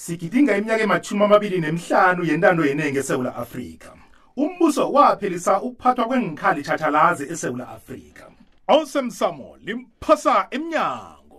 Sigidinga iminyaka ematjhumi amabili nemihlanu yentando yenengi eSewula Afrika. Umbuso waphelisa ukuphathwa kweenkhali tshathalazi eSewula Afrika. Osemsamo limphasa emnyango.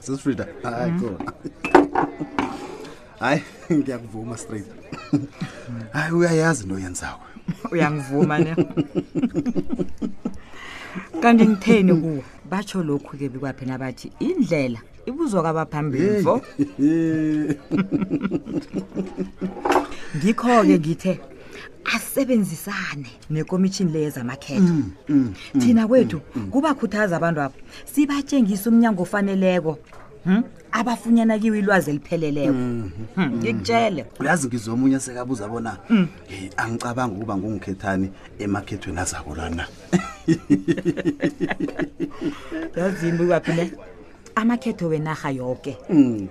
sesifrida hayi mm. khona hayi ngiyakuvuma straight hayi uyayazi into yenzako uyangivuma ne kanti ngitheni kuwe batsho lokhu ke bikwaphi nabathi indlela ibuzwa kwabaphambili fo ngikho-ke ngithe asisebenzisane nekomitshini le yezamakhetho Mm, thina kwethu kubakhuthaza abantu abo sibatshengisa umnyango ofaneleko hm? abafunyana kiwo ilwazi elipheleleko Hmm, ngikutshele uyazi ngizwe omunye sekabuza bona um angicabanga ukuba ngungikhethani emakhethweni azako lana yazimbi kwaphi ne amakhetho wenarha yoke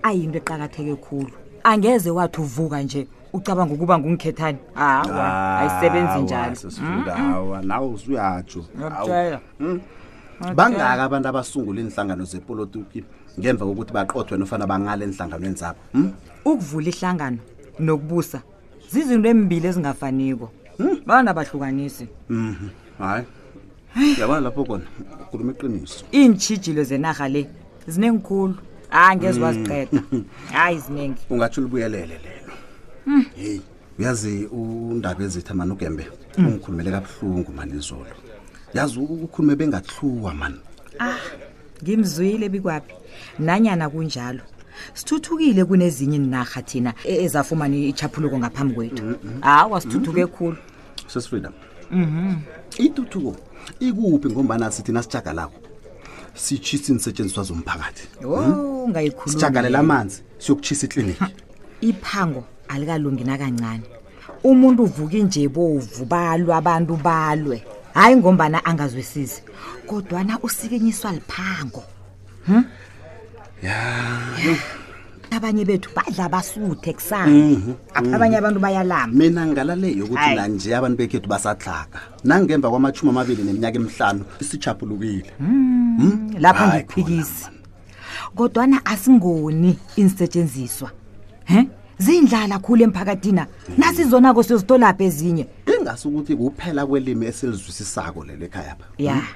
ayinto eqakatheke khulu angeze wathi uvuka nje ucabanga ukuba ngungikhethani hawa Ah, ayisebenzi njalo njaloawa nawe usuyatsho Ngiyakutshela. Hmm? bangaka abantu abasungula iinhlangano zepolitiki ngemva kokuthi baqothwe nofana bangale enhlanganweni zabo Hmm? ukuvula ihlangano nokubusa zizinto embili ezingafaniko bana bahlukanisi Mhm. hayi yaba lapho kona ukhuluma iqiniso iintshijilo zenarha le ziningi khulu hayi ngeze waziqeda hayi ziningi ungatsho ulibuyelele lelo heyi uyazi undaba ezitha mani ugembe ungikhulumele kabuhlungu mani izolo yazi u- ukhulume bengathluwa mani ah ngimzwile bikwaphi nanyana kunjalo sithuthukile kunezinye iinarha thina e- ezafumana ichaphuluko ngaphambi kwethu hawa sithuthuke khulu sesifrida mhm. ituthuko ikuphi ngombana sithi nasitshagalako sitshisa iinsetshenziswa zomphakathi hmm? sitshagalela amanzi siyokutshisa ikliniki iphango alikalungi nakancane umuntu uvuka inje bovu balwe abantu balwe hhayi ngombana angazwisisi kodwana usikinyiswa liphango Hmm? ya abanye bethu badla basuthe kusana Mhm. Apha abanye abantu bayalamba mina ngalaleyo ukuthi Ayi. nanje abantu bekhethu basatlhaga nangemva kwamashumi amabili neminyaka emihlanu isichapulukile Hmm? lapha Hayi ngikuphikisi kodwana asingoni iinsetshenziswa he zindlala khulu emphakathina nasizonako siyozitolaphi ezinye ingasi ukuthi kuphela kwelimi esilizwisisako lelo ekhaya pha ya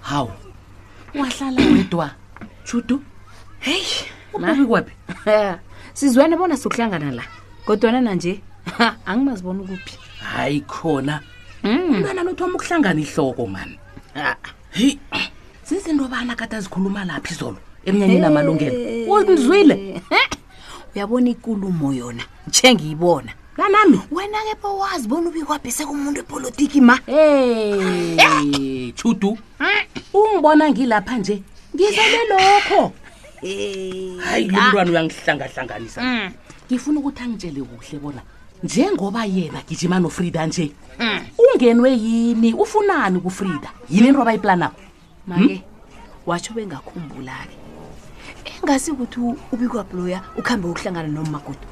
hawu wahlala wedwa judu heyi ubabi kwaphi sizwene bona sokuhlangana la kodwana nanje ha, angimazibona ukuphi hayi khona Mm. umntwana lothoma ukuhlangana ihloko mani heyi zizinto bana kade azikhuluma laphi izolo emnyanyeni amalungelo uzizwile uyabona ikulumo yona nje ngiyibona nanami wena-ke bowazi bona ubikwabhise kumuntu epolitiki ma hey chudu ungibona ngilapha nje ngizele lokho hayi lo mntwana uyangihlangahlanganisa mm. ngifuna ukuthi angitshele kuhle bona njengoba yena gijima nofrida nje mm. ungenwe yini ufunani kufrida yini into abayiplanako make hmm? watsho bengakhumbula-ke engasi ukuthi ubikwabloya ukuhambe wokuhlangana nomagudu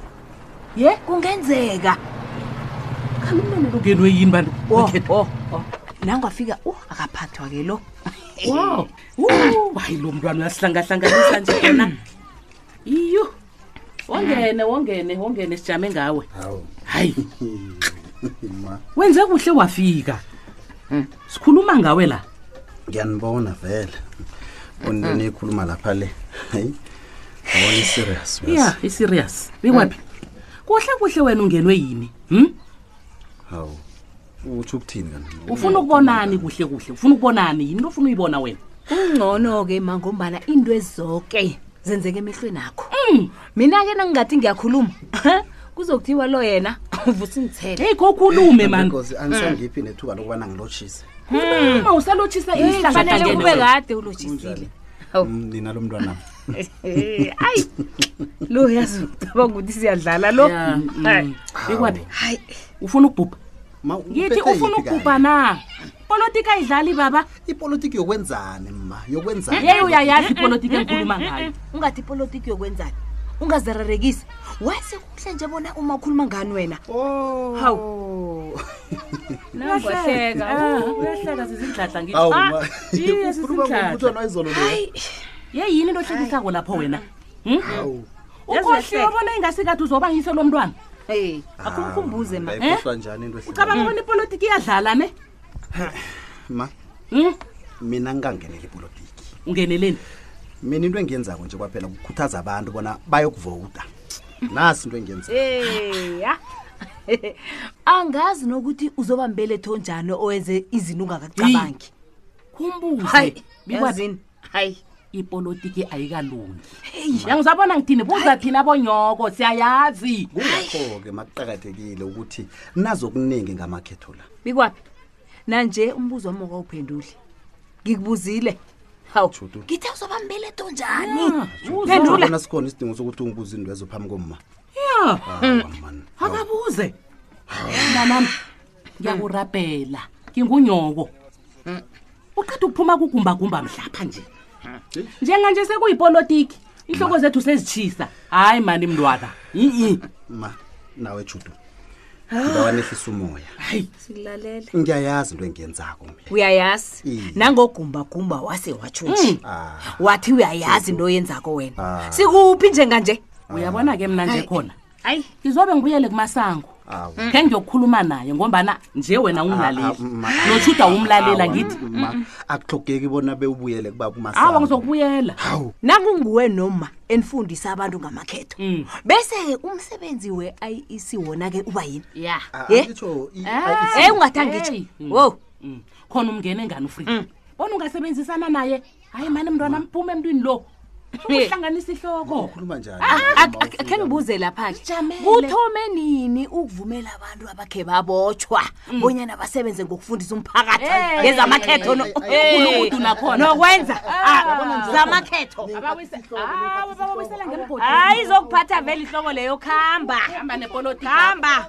ye kungenzeka khalumnenelungenwe yini bantu oh, oh, oh. nangwafika u oh, akaphathwa-ke lo wayi lo mntwana uyasihlangahlanganisa nje yena iyo wongene wongene wongene sijame ngawe hawu hayi ma wenze kuhle wafika Hmm. sikhuluma ngawe la ngiyanibona vele bonto niyikhuluma lapha le hayi yabona i-serious bas. ya i-serious bikwaphi kuhle kuhle wena ungenwe yini hm hawu utsho ukuthini kanti ufuna ukubonani kuhle kuhle ufuna ukubonani yini into ofuna uyibona wena kungcono-ke ma ngombana into ezoke zenzeka emehlweni akho Mm. mina-ke nangingathi ngiyakhuluma kuzokuthiwa lo yena uvusa ingithele heyi khokhulume mani ngozi angisangiphi nethuba lokubana ngilotshise uma usalotshisa Hey, ihlanga kufanele kangene kube wena. kade ulotjhisile Mm, nina lo mntwanami ayi lo yazi ucaba ukuthi siyadlala lo Yeah. Mm. Hayi. ikwaphi hayi ufuna ukubhubha Ma, ngithi uphethe ufuna yiphi kanye? ukubhubha na politika ayidlali baba ipolitiki yokwenzani ma yokwenzani yeye uyayazi ipolitika engikhuluma ngayo ungathi ipolitiki yokwenzani ungazirerekisi wayesekuhle nje bona uma ukhuluma ngani wena Oh. hawu nangohleka uyahleka zizindladla ngithi Awu, Ah, ma. iye, Ukhuluma zizindladla. ngombuthwana wayizolo loya. hayi ye yini into ohlekisako lapho wena Hmm? hawu ukhohliwe bona ingasikade uzobangise lo mntwana Hey, akumkhumbuze ma. ngayikhohlwa njani into ehlekile? ucabanga bona ipolitiki iyadlala ne ma Hmm? mina ngingangeneli ipolitiki ungeneleni mina into engiyenzako nje kwaphela kukhuthaza abantu bona bayokuvota nasi into engiyenza Hey, ya. Angazi nokuthi uzoba mbeletho njani owenze izinto ungakacabangi. khumbuze Hayi, bikwani yazini. hayi ipolitiki ayikalungi yangisabona ngithini buza thina abonyoko siyayazi kungakho-ke makuqakathekile ukuthi nazi okuningi ngamakhetho la bikwaphi nanje umbuzo wami okawuphenduli ngikubuzile hawu Judu. ngithe uzoba mbeleto njani Ah, phendula Ubona sikhona isidingo sokuthi ungibuze into ezo phambi komma ya Awa, man. akabuze mntanami ngiyakurabhela ngingunyoko uqeda ukuphuma kugumbagumba mhlapha nje njenganje sekuyipolitiki inhloko zethu sezitshisa hayi mani mntwana yi-i ma nawe judu ngibawanehlisa umoya hayi silalela ngiyayazi into engiyenzako mina uyayazi Iye. nangogumbagumba wase watshushi Ah, wathi uyayazi into oyenzako wena sikuphi njenganje uyabona ke mna nje khona hayi ngizobe ngibuyele kumasango khe ngiyokukhuluma naye ngombana nje wena Ah, ungilaleli notshuda umlalela ngithi akuhlogeki bona bewubuyele kuba awa kumasango ngizokubuyela nakunguwe noma enifundisa abantu ngamakhetho Mm. bese-ke umsebenzi we-iec wona-ke uba yini ya Ah, Eh? angitsho i- Ah. eyi ungathi angitsho Hey. wo khona umngene ngani ufrida bona ungasebenzisana naye hayi mani mntwana mphume emntwini lo uhlanganisa ihloko ukhuluma njani Ah, ah, Mama, ah, ufika. khe ngibuze lapha-ke Sijamele. kuthome nini ukuvumela abantu abakhe babotshwa bonyana basebenze ngokufundisa umphakathi Hey. ngezamakhetho no- Hey, hey, hey, Hey. hey. nokwenza Ah. zamakhetho Abawisa- Ah, bababuyisela ngemgodini. hayi izokuphatha vele ihloko leyo khamba hamba nepolotiki hamba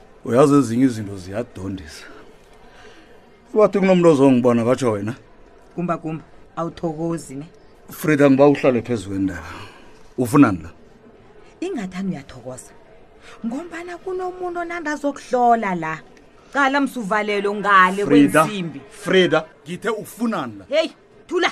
uyazi ezinye izinto ziyadondisa bathi kunomuntu ozongibona batsho wena gumba gumba awuthokozi ne frida ngiba uhlale phezu kwendaba ufunani la ingathani uyathokoza ngombana kunomuntu onandazokuhlola la qala msuvalelo ngale kwensimbi frida ngithe ufunani la heyi thula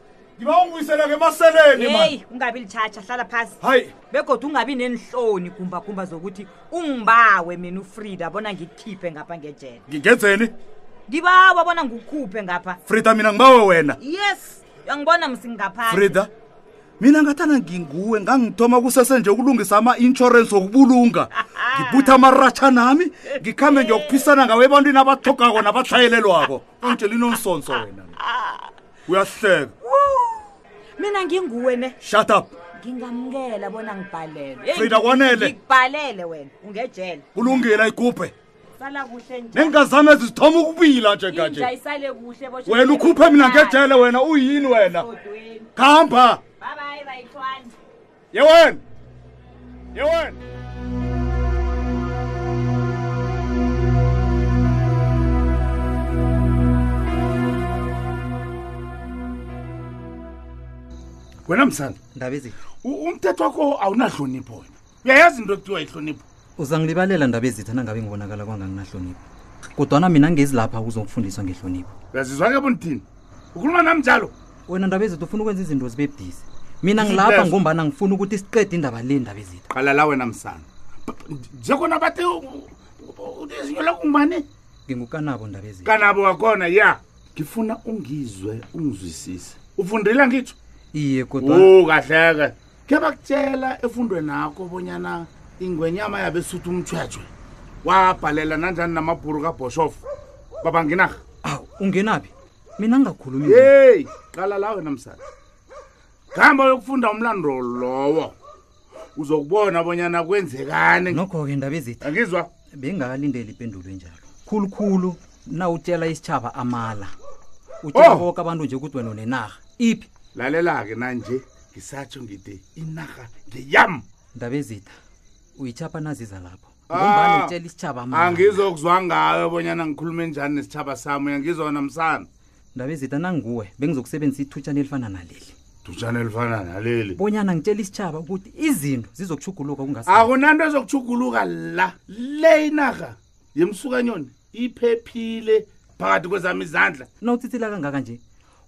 ngiba ungibuyisela ngemaseleni man heyi ungabi litshatsha hlala phasi hayi begodwa ungabi neenhloni gumbagumba zokuthi ungibawe mina ufrida bona ngikukhiphe ngapha ngejele ngingenzeni ngibawa bona ngikukhuphe ngapha frida mina ngibawe wena yes uyangibona msingaphandle frida mina ngathana nginguwe ngangithoma kusese nje ukulungisa ama-insurance wokubulunga ngibutha amaratsha nami ngikhambe ngiyokuphisana ngawo ebantwini abathogako nabatlhayelelwako angitshela inonsonso wena uyahleka mina nginguwe ne shut up ngingamukela bona ngibhalelwe Hey, Frida, kwanele. ngikubhalele wena ungejele kulungile ayigubhe sala kuhle nje nengazami ezi zithoma ukubila nje inja kanje isale kuhle boshwe wena ukhuphe mina ngejele wena uyini wena Kodweni. khamba bye bye bayithwani Yewen! Yewen! wena msana ndabezi umthetho wakho awunahlonipho wena uyayazi into ekuthiwa yihlonipho uzangilibalela ndaba ezitha nangabe ngibonakala kwanga nginahlonipho kodwana mina ngezi lapha kuzokufundiswa ngehlonipho uyazizwa-ke bundini ukhuluma nami njalo wena ndaba ezitha ufuna ukwenza izinto zibe budisi mina ngilapha ngombana ngifuna ukuthi siqede indaba le ndaba ezitha qala la wena msana njekona bathi izinyo lakho ngubani ngingukanabo ndaba ezitha kanabo wakhona ya ngifuna ungizwe ungizwisise ufundile ngitsho iye kodwa kahleke ke bakutshela efundwenakho bonyana ingwenyama yabesutha umtshwetshwe wabhalela nanjani namabhuru kabhoshof baba nginarha awu ungenaphi mina ngingakhulumi heyi qala la wena msana ngihamba yokufunda umlando lowo uzokubona bonyana kwenzekani nokho-ke ndaba ezithi angizwa bengingakalindeli ipendulo enjalo khulukhulu na utshela isitshaba amala utshela Oh! boke abantu nje ukuthi wena unenarha iphi lalela-ke nanje ngisatsho ngide inarha ngeyam ndaba ezitha uyitshapha naziza lapho Ah, ngombani utshela isitshaba amala angizokuzwa ngayo bonyana ngikhulume njani nesitshaba sami uyangizwa namsana ndaba ezitha nanguwe bengizokusebenzisa ithutshana elifana naleli dutshana elifana naleli bonyana ngitshela isitshaba ukuthi izinto zizokushuguluka kungas akunanto ezokushuguluka la le inarha yemsukanyoni iphephile phakathi kwezami izandla nawuthithila kangaka nje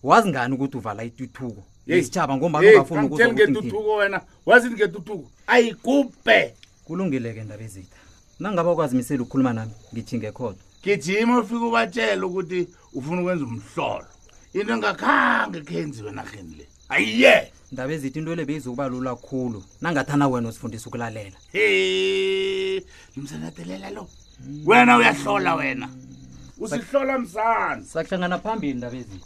wazi ngani ukuthi uvala ituthuko Yeyi. isitshaba ngombana Yeyi, ungafuni angitsheli ukuzwa ukuthi ngithini. ngetuthuko wena wazi ngetuthuko ayigubhe kulungile-ke ndaba ezitha nangaba ukwazimisela ukukhuluma nami ngithinge khodwa gijima ufike ubatshela ukuthi ufuna ukwenza umhlolo into engakhange khenziwe enarheni le ayiye ndaba ezithi into le beyizokuba lula khulu nangathana wena usifundisa ukulalela he msanadelela lo wena uyahlola wena usihlola msana sakuhlangana phambili ndaba ezithi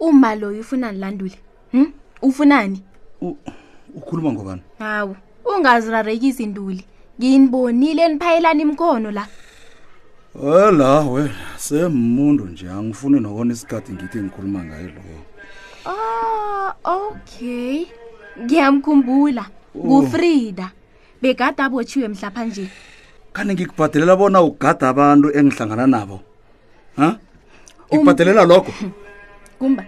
uma loyo ufunani landule hm ufunani U- ukhuluma ngobani hawu ungazirarekisi nduli nginibonile niphayelana imkhono la wela wela semuntu nje angifuni nokona isikhathi ngithi ngikhuluma ngaye lowo Ah, okay. Ngiyamkhumbula. Oh. NguFrida. Bekade abotshiwe mhlapha nje. kanti ngikubhadelela bona ugada abantu engihlangana nabo ha ngibhadelela lokho kumba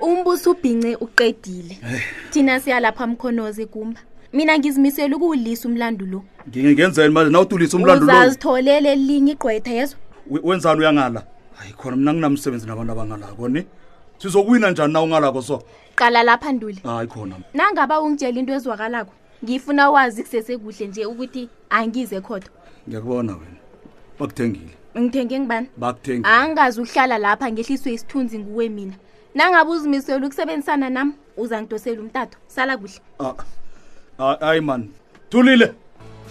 umbuso ubhince uqedile eh. thina siyalapha mkhonozi kumba mina ngizimisela ukuwulisa umlando lo ngingenzeni manje nawutulisa umlando lo uzazitholele elinye igqwetha yezo wenzani uyangala hayi khona mina nginamsebenzi nabantu abangalako ni sizokuwina njani na ungalako so qala lapha nduli hayi khona nangaba ungitshela into ezwakalako ngifuna wazi kusesekuhle nje ukuthi angize khodwa ngiyakubona wena bakuthengile ngithenge ngibani bakuthengile angazi ukuhlala lapha ngehliswe isithunzi nguwe mina nangabe uzimisela ukusebenzisana nam uza ngidosela umtato sala kuhle ah, ah, hayi mani thulile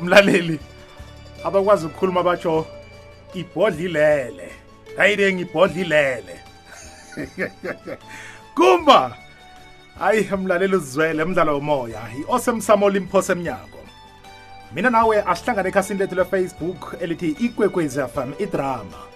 umlaleli abakwazi ukukhuluma batsho ibhodlilele kayide ngibhodlilele kumba hayi mlaleli uzizwele mdlalo womoya i-osemsamo limphosa emnyango mina nawe asihlangane ekhasini lethu lefacebook elithi ikwekwezi fm idrama